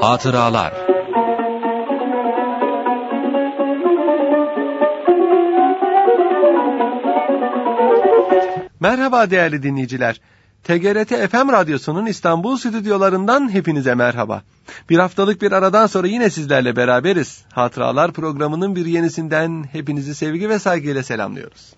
Hatıralar Merhaba değerli dinleyiciler. TGRT FM Radyosu'nun İstanbul stüdyolarından hepinize merhaba. Bir haftalık bir aradan sonra yine sizlerle beraberiz. Hatıralar programının bir yenisinden hepinizi sevgi ve saygıyla selamlıyoruz.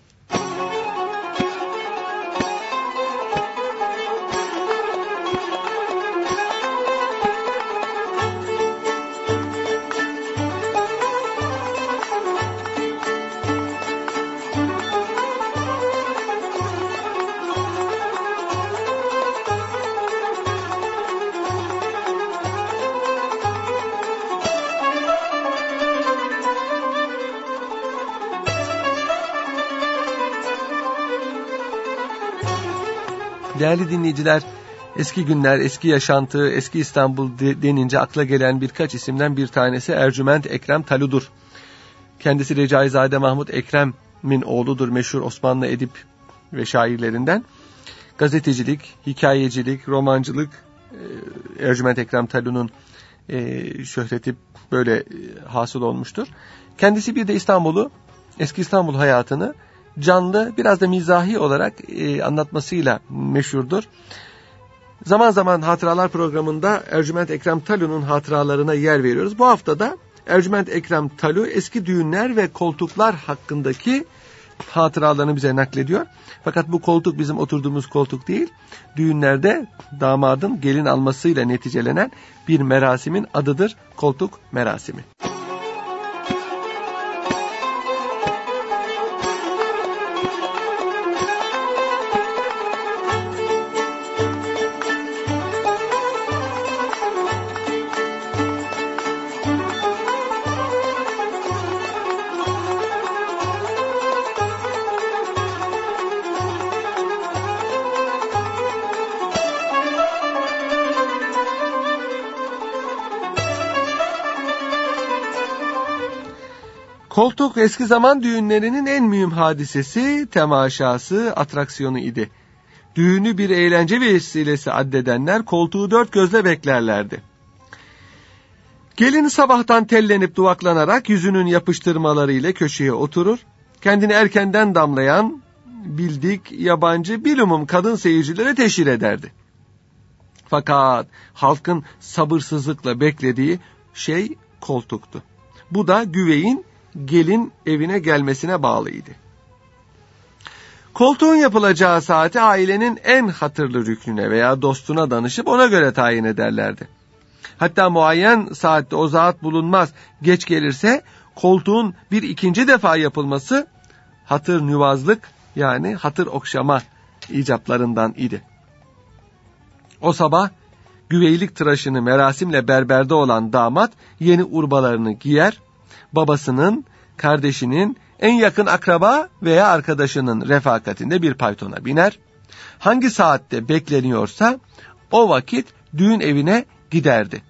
Değerli dinleyiciler, eski günler, eski yaşantı, eski İstanbul denince akla gelen birkaç isimden bir tanesi Ercüment Ekrem Talu'dur. Kendisi Recaizade Mahmut Ekrem'in oğludur, meşhur Osmanlı edip ve şairlerinden. Gazetecilik, hikayecilik, romancılık, e, Ercüment Ekrem Talu'nun e, şöhreti böyle e, hasıl olmuştur. Kendisi bir de İstanbul'u, eski İstanbul hayatını canlı biraz da mizahi olarak e, anlatmasıyla meşhurdur. Zaman zaman hatıralar programında Ercüment Ekrem Talu'nun hatıralarına yer veriyoruz. Bu haftada Ercüment Ekrem Talu eski düğünler ve koltuklar hakkındaki hatıralarını bize naklediyor. Fakat bu koltuk bizim oturduğumuz koltuk değil. Düğünlerde damadın gelin almasıyla neticelenen bir merasimin adıdır koltuk merasimi. Koltuk eski zaman düğünlerinin en mühim hadisesi, temaşası, atraksiyonu idi. Düğünü bir eğlence vesilesi addedenler koltuğu dört gözle beklerlerdi. Gelin sabahtan tellenip duvaklanarak yüzünün yapıştırmalarıyla köşeye oturur, kendini erkenden damlayan, bildik, yabancı, bilumum kadın seyircilere teşhir ederdi. Fakat halkın sabırsızlıkla beklediği şey koltuktu. Bu da güveyin gelin evine gelmesine bağlıydı. Koltuğun yapılacağı saati ailenin en hatırlı rüknüne veya dostuna danışıp ona göre tayin ederlerdi. Hatta muayyen saatte o zat bulunmaz, geç gelirse koltuğun bir ikinci defa yapılması hatır nüvazlık yani hatır okşama icaplarından idi. O sabah güveylik tıraşını merasimle berberde olan damat yeni urbalarını giyer, babasının, kardeşinin, en yakın akraba veya arkadaşının refakatinde bir paytona biner. Hangi saatte bekleniyorsa o vakit düğün evine giderdi.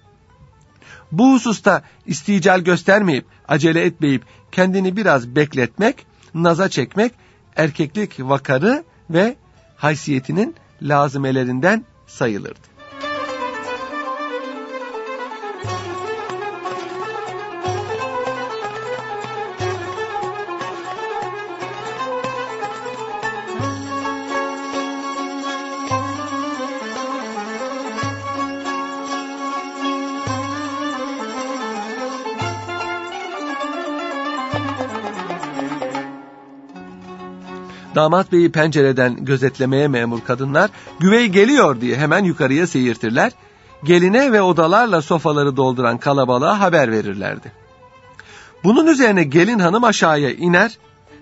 Bu hususta istical göstermeyip, acele etmeyip kendini biraz bekletmek, naza çekmek, erkeklik vakarı ve haysiyetinin lazımelerinden sayılırdı. Damat beyi pencereden gözetlemeye memur kadınlar güvey geliyor diye hemen yukarıya seyirtirler. Geline ve odalarla sofaları dolduran kalabalığa haber verirlerdi. Bunun üzerine gelin hanım aşağıya iner,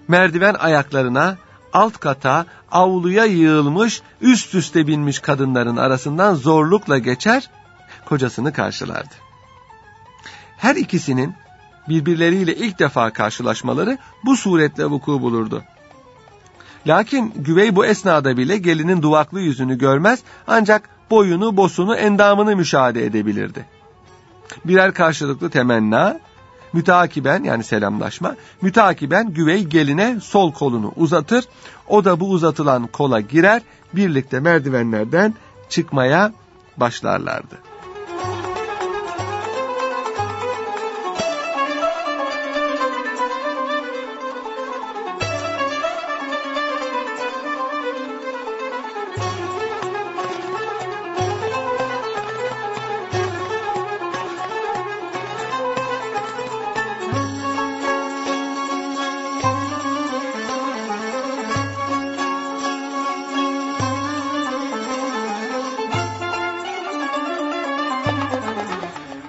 merdiven ayaklarına, alt kata, avluya yığılmış, üst üste binmiş kadınların arasından zorlukla geçer, kocasını karşılardı. Her ikisinin birbirleriyle ilk defa karşılaşmaları bu suretle vuku bulurdu. Lakin güvey bu esnada bile gelinin duvaklı yüzünü görmez ancak boyunu, bosunu, endamını müşahede edebilirdi. Birer karşılıklı temenna, müteakiben yani selamlaşma, müteakiben güvey geline sol kolunu uzatır, o da bu uzatılan kola girer, birlikte merdivenlerden çıkmaya başlarlardı.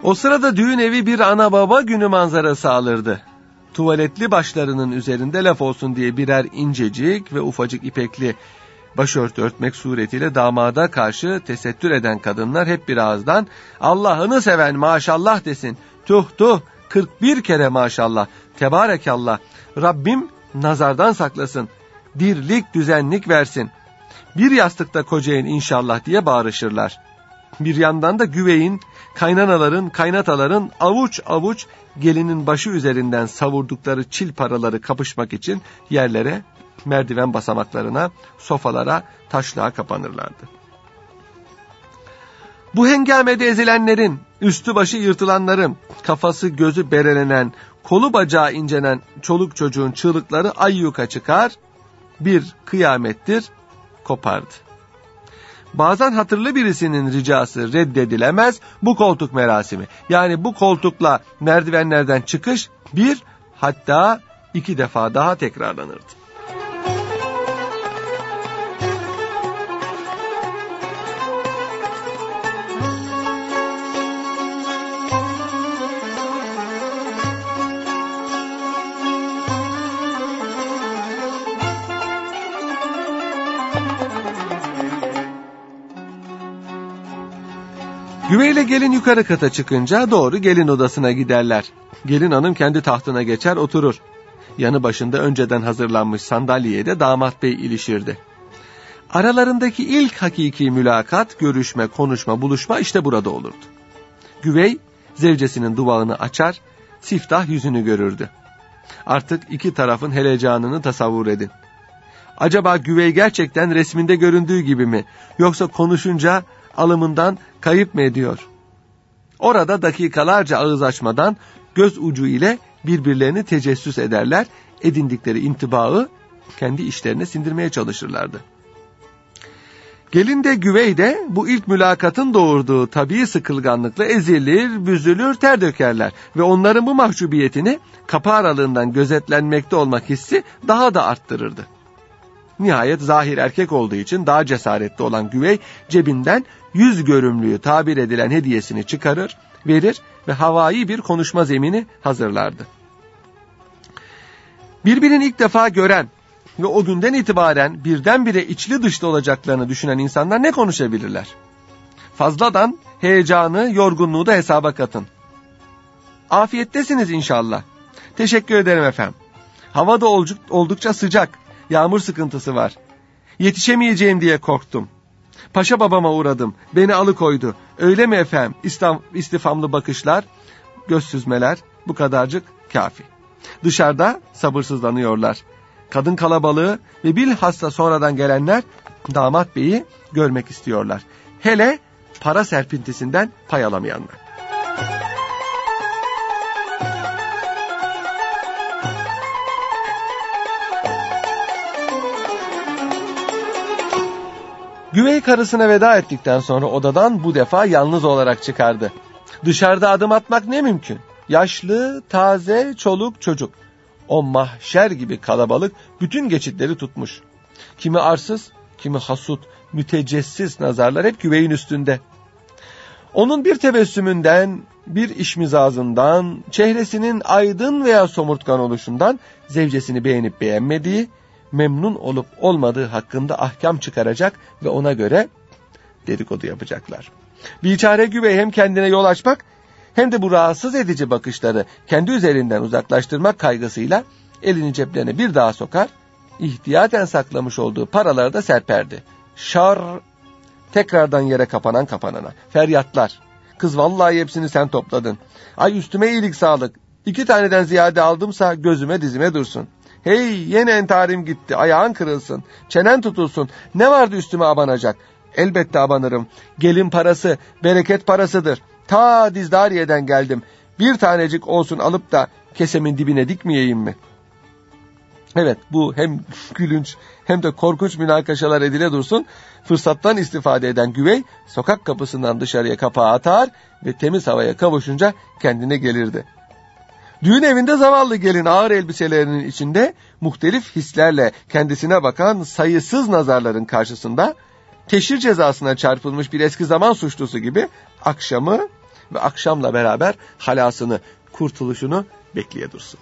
O sırada düğün evi bir ana baba günü manzarası alırdı. Tuvaletli başlarının üzerinde laf olsun diye birer incecik ve ufacık ipekli başörtü örtmek suretiyle damada karşı tesettür eden kadınlar hep bir ağızdan Allah'ını seven maşallah desin. Tuh tuh 41 kere maşallah. Tebarekallah. Rabbim nazardan saklasın. Dirlik düzenlik versin. Bir yastıkta kocayın inşallah diye bağırışırlar. Bir yandan da güveyin kaynanaların, kaynataların avuç avuç gelinin başı üzerinden savurdukları çil paraları kapışmak için yerlere, merdiven basamaklarına, sofalara, taşlığa kapanırlardı. Bu hengamede ezilenlerin, üstü başı yırtılanların, kafası gözü berelenen, kolu bacağı incenen çoluk çocuğun çığlıkları ayyuka çıkar, bir kıyamettir, kopardı. Bazen hatırlı birisinin ricası reddedilemez bu koltuk merasimi. Yani bu koltukla merdivenlerden çıkış bir hatta iki defa daha tekrarlanırdı. Güveyle gelin yukarı kata çıkınca doğru gelin odasına giderler. Gelin hanım kendi tahtına geçer oturur. Yanı başında önceden hazırlanmış sandalyeye de damat bey ilişirdi. Aralarındaki ilk hakiki mülakat, görüşme, konuşma, buluşma işte burada olurdu. Güvey zevcesinin duvağını açar, siftah yüzünü görürdü. Artık iki tarafın helecanını tasavvur edin. Acaba güvey gerçekten resminde göründüğü gibi mi? Yoksa konuşunca alımından kayıp mı ediyor? Orada dakikalarca ağız açmadan göz ucu ile birbirlerini tecessüs ederler, edindikleri intibağı kendi işlerine sindirmeye çalışırlardı. Gelin de güvey de bu ilk mülakatın doğurduğu tabii sıkılganlıkla ezilir, büzülür, ter dökerler ve onların bu mahcubiyetini kapı aralığından gözetlenmekte olmak hissi daha da arttırırdı. Nihayet zahir erkek olduğu için daha cesaretli olan güvey cebinden yüz görümlüğü tabir edilen hediyesini çıkarır, verir ve havai bir konuşma zemini hazırlardı. Birbirini ilk defa gören ve o günden itibaren birdenbire içli dışlı olacaklarını düşünen insanlar ne konuşabilirler? Fazladan heyecanı, yorgunluğu da hesaba katın. Afiyettesiniz inşallah. Teşekkür ederim efendim. Hava da oldukça sıcak. Yağmur sıkıntısı var. Yetişemeyeceğim diye korktum. Paşa babama uğradım. Beni alıkoydu. Öyle mi efendim? İstam, istifamlı bakışlar, göz süzmeler bu kadarcık kafi. Dışarıda sabırsızlanıyorlar. Kadın kalabalığı ve bilhassa sonradan gelenler damat beyi görmek istiyorlar. Hele para serpintisinden pay alamayanlar. Güvey karısına veda ettikten sonra odadan bu defa yalnız olarak çıkardı. Dışarıda adım atmak ne mümkün? Yaşlı, taze, çoluk, çocuk. O mahşer gibi kalabalık bütün geçitleri tutmuş. Kimi arsız, kimi hasut, mütecessis nazarlar hep güveyin üstünde. Onun bir tebessümünden, bir işmizazından, çehresinin aydın veya somurtkan oluşundan zevcesini beğenip beğenmediği, memnun olup olmadığı hakkında ahkam çıkaracak ve ona göre dedikodu yapacaklar. Biçare güvey hem kendine yol açmak hem de bu rahatsız edici bakışları kendi üzerinden uzaklaştırmak kaygısıyla elini ceplerine bir daha sokar, ihtiyaten saklamış olduğu paraları da serperdi. Şar tekrardan yere kapanan kapanana. Feryatlar. Kız vallahi hepsini sen topladın. Ay üstüme iyilik sağlık. İki taneden ziyade aldımsa gözüme dizime dursun. Hey yine entarim gitti. Ayağın kırılsın. Çenen tutulsun. Ne vardı üstüme abanacak? Elbette abanırım. Gelin parası, bereket parasıdır. Ta Dizdariye'den geldim. Bir tanecik olsun alıp da kesemin dibine dikmeyeyim mi? Evet bu hem gülünç hem de korkunç münakaşalar edile dursun. Fırsattan istifade eden güvey sokak kapısından dışarıya kapağı atar ve temiz havaya kavuşunca kendine gelirdi. Düğün evinde zavallı gelin ağır elbiselerinin içinde muhtelif hislerle kendisine bakan sayısız nazarların karşısında teşhir cezasına çarpılmış bir eski zaman suçlusu gibi akşamı ve akşamla beraber halasını, kurtuluşunu bekleye dursun.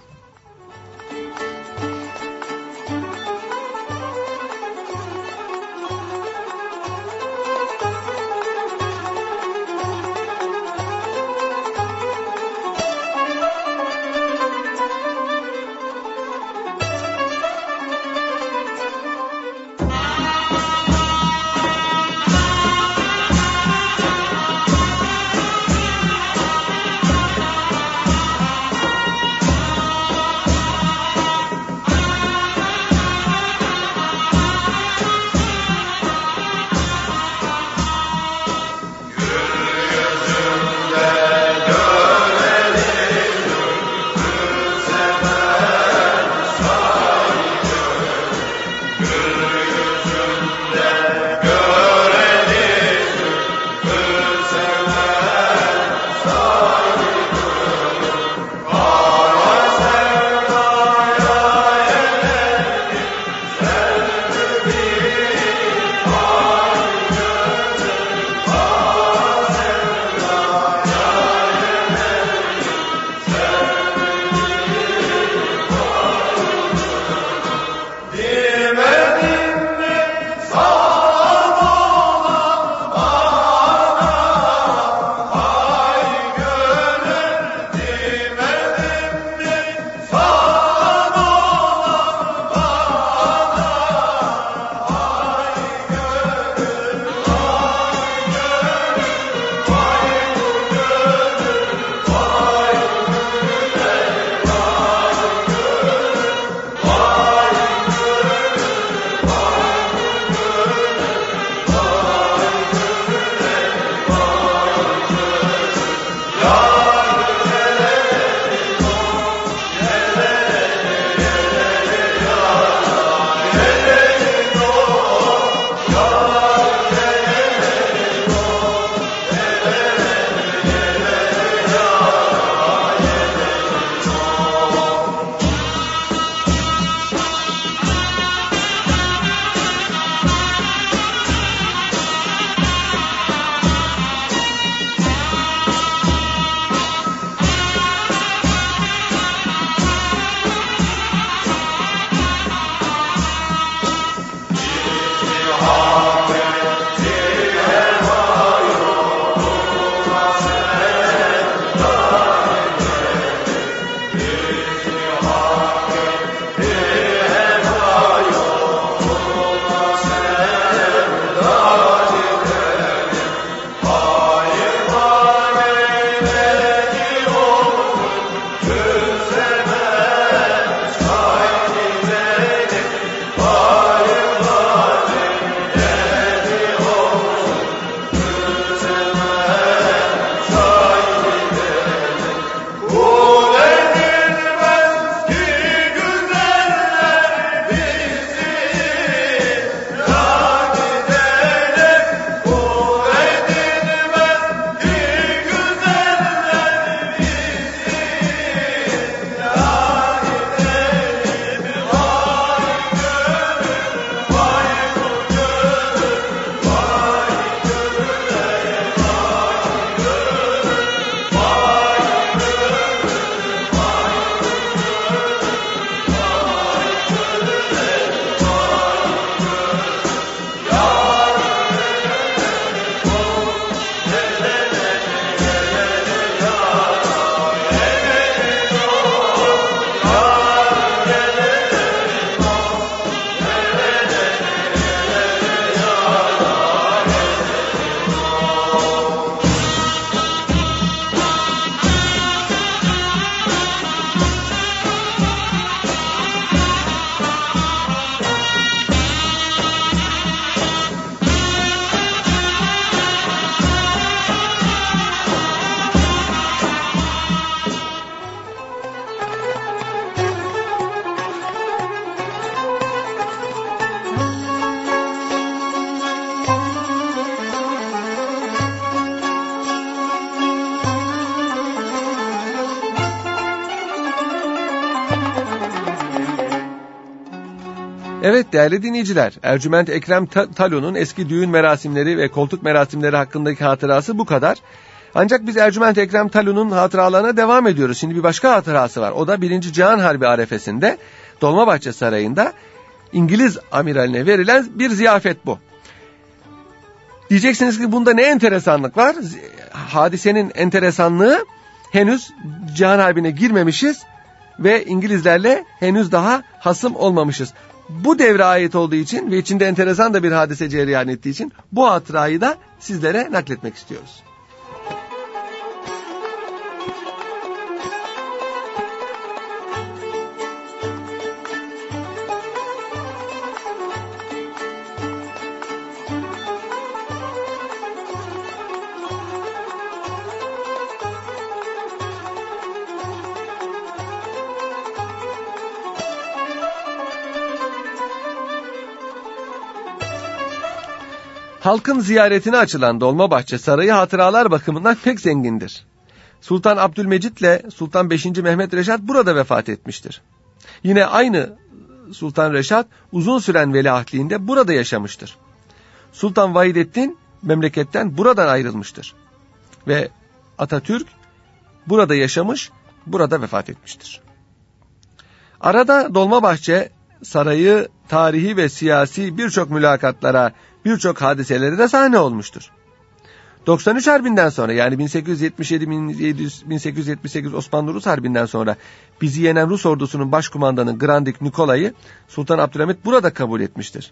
Değerli dinleyiciler, Ercüment Ekrem Talo'nun eski düğün merasimleri ve koltuk merasimleri hakkındaki hatırası bu kadar. Ancak biz Ercüment Ekrem Talo'nun hatıralarına devam ediyoruz. Şimdi bir başka hatırası var. O da 1. Cihan Harbi arefesinde Dolmabahçe Sarayı'nda İngiliz amiraline verilen bir ziyafet bu. Diyeceksiniz ki bunda ne enteresanlık var? Hadisenin enteresanlığı henüz Cihan Harbi'ne girmemişiz ve İngilizlerle henüz daha hasım olmamışız. Bu devre ait olduğu için ve içinde enteresan da bir hadise cereyan ettiği için bu hatırayı da sizlere nakletmek istiyoruz. Halkın ziyaretine açılan Dolmabahçe Sarayı hatıralar bakımından pek zengindir. Sultan Abdülmecit ile Sultan 5. Mehmet Reşat burada vefat etmiştir. Yine aynı Sultan Reşat uzun süren veliahtliğinde burada yaşamıştır. Sultan Vahidettin memleketten buradan ayrılmıştır. Ve Atatürk burada yaşamış, burada vefat etmiştir. Arada Dolmabahçe Sarayı tarihi ve siyasi birçok mülakatlara, birçok hadiseleri de sahne olmuştur. 93 Harbi'nden sonra yani 1877-1878 Osmanlı-Rus Harbi'nden sonra bizi yenen Rus ordusunun başkumandanı Grandik Nikolay'ı Sultan Abdülhamit burada kabul etmiştir.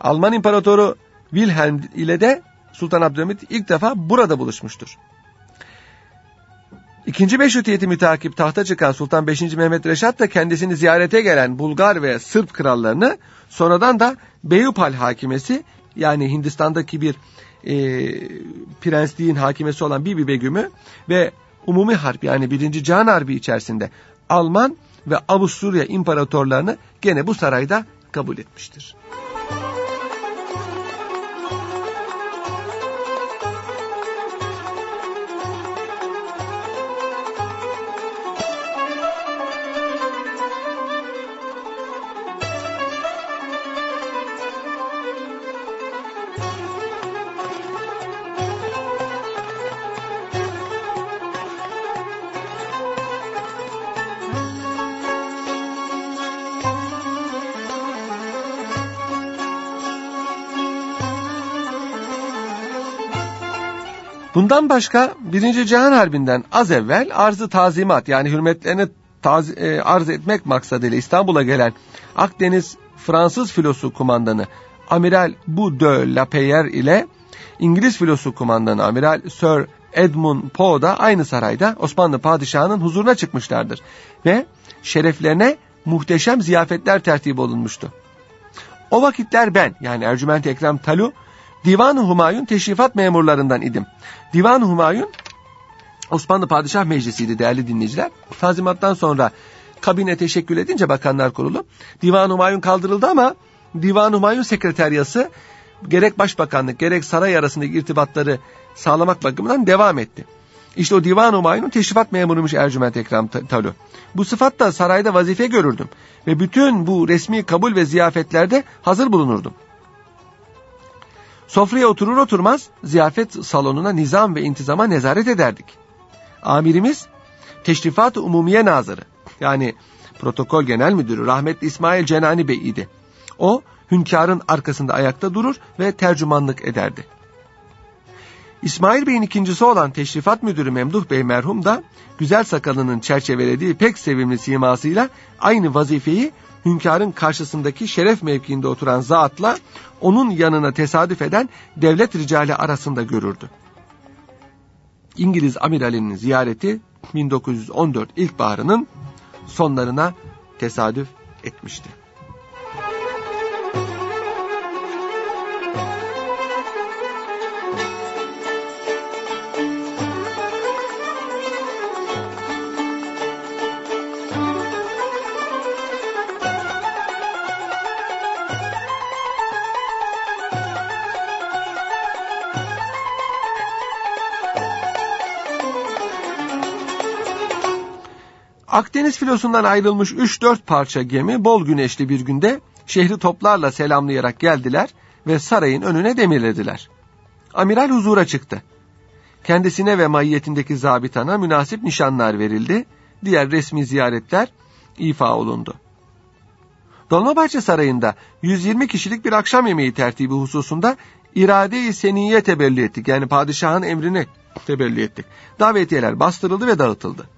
Alman İmparatoru Wilhelm ile de Sultan Abdülhamit ilk defa burada buluşmuştur. İkinci Meşrutiyeti mütakip tahta çıkan Sultan 5. Mehmet Reşat da kendisini ziyarete gelen Bulgar ve Sırp krallarını sonradan da Beyupal hakimesi yani Hindistan'daki bir e, prensliğin hakimesi olan Bibi Begüm'ü ve Umumi Harp yani 1. Cihan Harbi içerisinde Alman ve Avusturya imparatorlarını gene bu sarayda kabul etmiştir. Bundan başka Birinci Cihan Harbi'nden az evvel arzı tazimat yani hürmetlerini taz e, arz etmek maksadıyla İstanbul'a gelen Akdeniz Fransız filosu kumandanı Amiral Bu de ile İngiliz filosu kumandanı Amiral Sir Edmund Poe da aynı sarayda Osmanlı padişahının huzuruna çıkmışlardır ve şereflerine muhteşem ziyafetler tertip olunmuştu. O vakitler ben yani Ercüment Ekrem Talu Divan-ı Humayun teşrifat memurlarından idim. Divan-ı Humayun Osmanlı Padişah Meclisi'ydi değerli dinleyiciler. Tazimattan sonra kabine teşekkül edince Bakanlar Kurulu Divan-ı Humayun kaldırıldı ama Divan-ı Humayun sekreteryası gerek başbakanlık gerek saray arasındaki irtibatları sağlamak bakımından devam etti. İşte o Divan-ı Humayun'un teşrifat memuruymuş Ercüment Ekrem Talu. Bu sıfatla sarayda vazife görürdüm ve bütün bu resmi kabul ve ziyafetlerde hazır bulunurdum. Sofraya oturur oturmaz ziyafet salonuna nizam ve intizama nezaret ederdik. Amirimiz Teşrifat-ı Umumiye Nazırı yani protokol genel müdürü rahmetli İsmail Cenani Bey idi. O hünkârın arkasında ayakta durur ve tercümanlık ederdi. İsmail Bey'in ikincisi olan Teşrifat Müdürü Memduh Bey merhum da güzel sakalının çerçevelediği pek sevimli simasıyla aynı vazifeyi hünkârın karşısındaki şeref mevkiinde oturan zatla onun yanına tesadüf eden devlet ricali arasında görürdü. İngiliz amiralinin ziyareti 1914 ilkbaharının sonlarına tesadüf etmişti. Akdeniz filosundan ayrılmış 3-4 parça gemi bol güneşli bir günde şehri toplarla selamlayarak geldiler ve sarayın önüne demirlediler. Amiral huzura çıktı. Kendisine ve maiyetindeki zabitana münasip nişanlar verildi. Diğer resmi ziyaretler ifa olundu. Dolmabahçe Sarayı'nda 120 kişilik bir akşam yemeği tertibi hususunda irade-i seniye tebellü ettik. Yani padişahın emrini tebellü ettik. Davetiyeler bastırıldı ve dağıtıldı.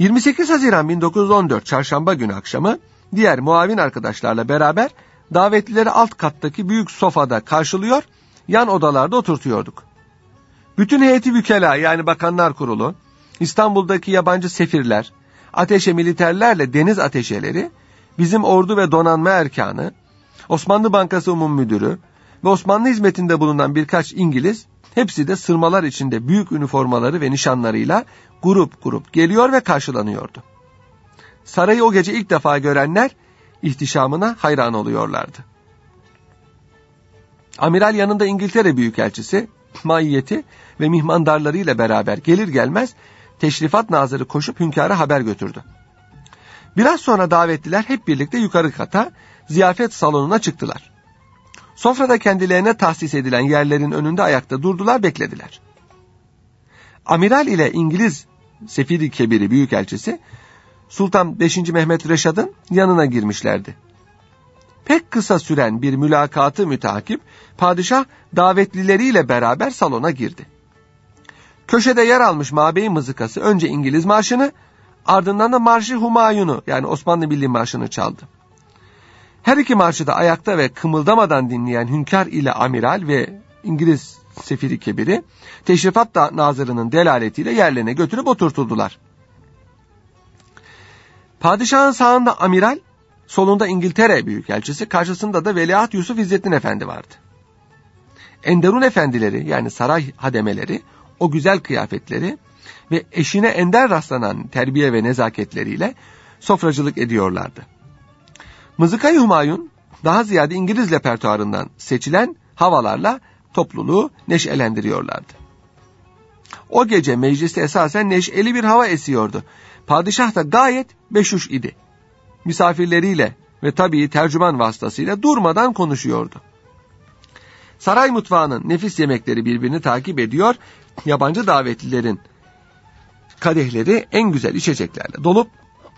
28 Haziran 1914 Çarşamba günü akşamı diğer muavin arkadaşlarla beraber davetlileri alt kattaki büyük sofada karşılıyor, yan odalarda oturtuyorduk. Bütün heyeti bükela yani bakanlar kurulu, İstanbul'daki yabancı sefirler, ateşe militerlerle deniz ateşeleri, bizim ordu ve donanma erkanı, Osmanlı Bankası Umum Müdürü ve Osmanlı hizmetinde bulunan birkaç İngiliz, hepsi de sırmalar içinde büyük üniformaları ve nişanlarıyla grup grup geliyor ve karşılanıyordu. Sarayı o gece ilk defa görenler ihtişamına hayran oluyorlardı. Amiral yanında İngiltere Büyükelçisi, maiyeti ve mihmandarlarıyla beraber gelir gelmez teşrifat nazırı koşup hünkâra haber götürdü. Biraz sonra davetliler hep birlikte yukarı kata ziyafet salonuna çıktılar. Sofrada kendilerine tahsis edilen yerlerin önünde ayakta durdular beklediler. Amiral ile İngiliz Sefiri Kebiri Büyükelçisi Sultan 5. Mehmet Reşad'ın yanına girmişlerdi. Pek kısa süren bir mülakatı mütakip padişah davetlileriyle beraber salona girdi. Köşede yer almış Mabey mızıkası önce İngiliz marşını ardından da Marşı Humayun'u yani Osmanlı Birliği Marşı'nı çaldı. Her iki marşı da ayakta ve kımıldamadan dinleyen hünkâr ile amiral ve İngiliz sefiri kebiri teşrifat da nazırının delaletiyle yerlerine götürüp oturtuldular. Padişahın sağında amiral, solunda İngiltere büyükelçisi, karşısında da Veliaht Yusuf İzzettin Efendi vardı. Enderun efendileri yani saray hademeleri o güzel kıyafetleri ve eşine ender rastlanan terbiye ve nezaketleriyle sofracılık ediyorlardı. Mızıkayı Humayun daha ziyade İngiliz repertuarından seçilen havalarla topluluğu neşelendiriyorlardı. O gece mecliste esasen neşeli bir hava esiyordu. Padişah da gayet beşuş idi. Misafirleriyle ve tabii tercüman vasıtasıyla durmadan konuşuyordu. Saray mutfağının nefis yemekleri birbirini takip ediyor, yabancı davetlilerin kadehleri en güzel içeceklerle dolup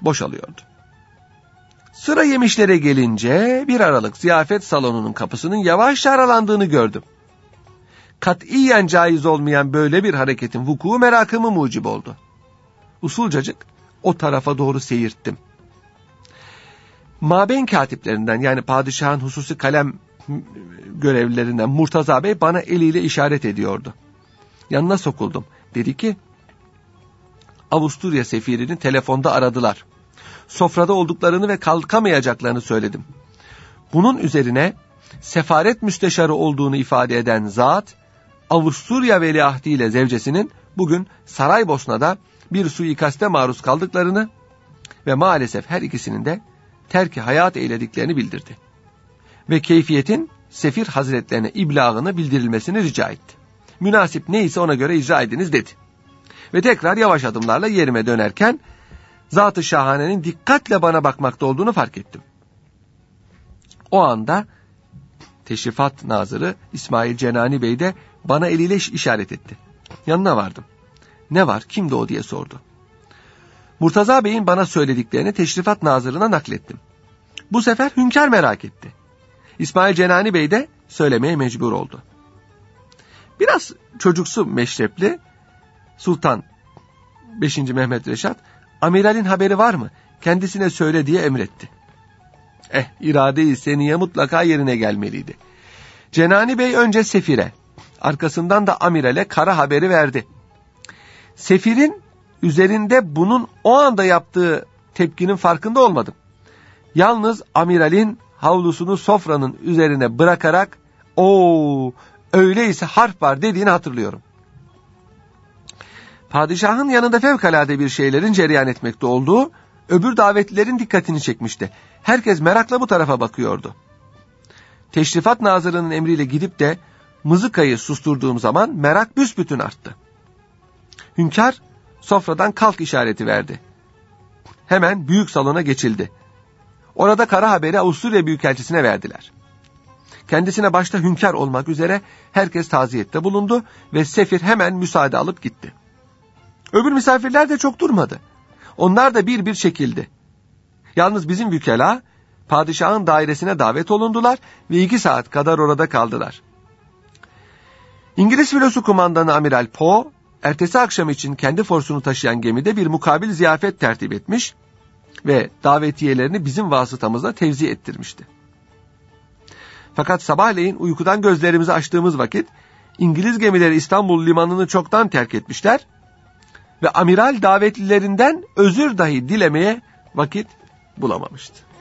boşalıyordu. Sıra yemişlere gelince bir aralık ziyafet salonunun kapısının yavaşça aralandığını gördüm. Katiyen caiz olmayan böyle bir hareketin vuku merakımı mucib oldu. Usulcacık o tarafa doğru seyirttim. Mabeyn katiplerinden yani padişahın hususi kalem görevlilerinden Murtaza Bey bana eliyle işaret ediyordu. Yanına sokuldum. Dedi ki, Avusturya sefirini telefonda aradılar. Sofrada olduklarını ve kalkamayacaklarını söyledim. Bunun üzerine sefaret müsteşarı olduğunu ifade eden zat, Avusturya veliahdi ile zevcesinin bugün Saraybosna'da bir suikaste maruz kaldıklarını ve maalesef her ikisinin de terki hayat eylediklerini bildirdi. Ve keyfiyetin sefir hazretlerine iblağını bildirilmesini rica etti. Münasip neyse ona göre icra ediniz dedi. Ve tekrar yavaş adımlarla yerime dönerken Zat-ı Şahane'nin dikkatle bana bakmakta olduğunu fark ettim. O anda Teşrifat Nazırı İsmail Cenani Bey de bana eliyle işaret etti. Yanına vardım. Ne var, kimdi o diye sordu. Murtaza Bey'in bana söylediklerini Teşrifat Nazırı'na naklettim. Bu sefer hünkâr merak etti. İsmail Cenani Bey de söylemeye mecbur oldu. Biraz çocuksu meşrepli Sultan 5. Mehmet Reşat, amiralin haberi var mı? Kendisine söyle diye emretti. Eh, irade-i seniye mutlaka yerine gelmeliydi. Cenani Bey önce sefire, arkasından da amirale kara haberi verdi. Sefirin üzerinde bunun o anda yaptığı tepkinin farkında olmadım. Yalnız amiralin havlusunu sofranın üzerine bırakarak o öyleyse harp var dediğini hatırlıyorum. Padişahın yanında fevkalade bir şeylerin cereyan etmekte olduğu öbür davetlilerin dikkatini çekmişti. Herkes merakla bu tarafa bakıyordu. Teşrifat nazırının emriyle gidip de mızıkayı susturduğum zaman merak büsbütün arttı. Hünkar sofradan kalk işareti verdi. Hemen büyük salona geçildi. Orada kara haberi Avusturya Büyükelçisi'ne verdiler. Kendisine başta hünkâr olmak üzere herkes taziyette bulundu ve sefir hemen müsaade alıp gitti. Öbür misafirler de çok durmadı. Onlar da bir bir çekildi. Yalnız bizim vükela padişahın dairesine davet olundular ve iki saat kadar orada kaldılar. İngiliz filosu kumandanı Amiral Poe, ertesi akşam için kendi forsunu taşıyan gemide bir mukabil ziyafet tertip etmiş ve davetiyelerini bizim vasıtamızla tevzi ettirmişti. Fakat sabahleyin uykudan gözlerimizi açtığımız vakit İngiliz gemileri İstanbul limanını çoktan terk etmişler ve amiral davetlilerinden özür dahi dilemeye vakit bulamamıştı.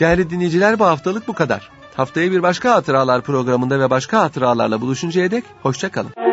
Değerli dinleyiciler bu haftalık bu kadar. Haftaya bir başka hatıralar programında ve başka hatıralarla buluşuncaya dek hoşçakalın.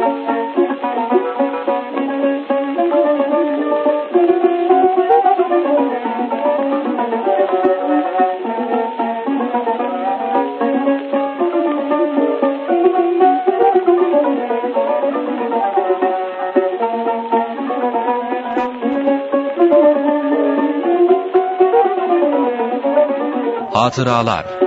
Hatıralar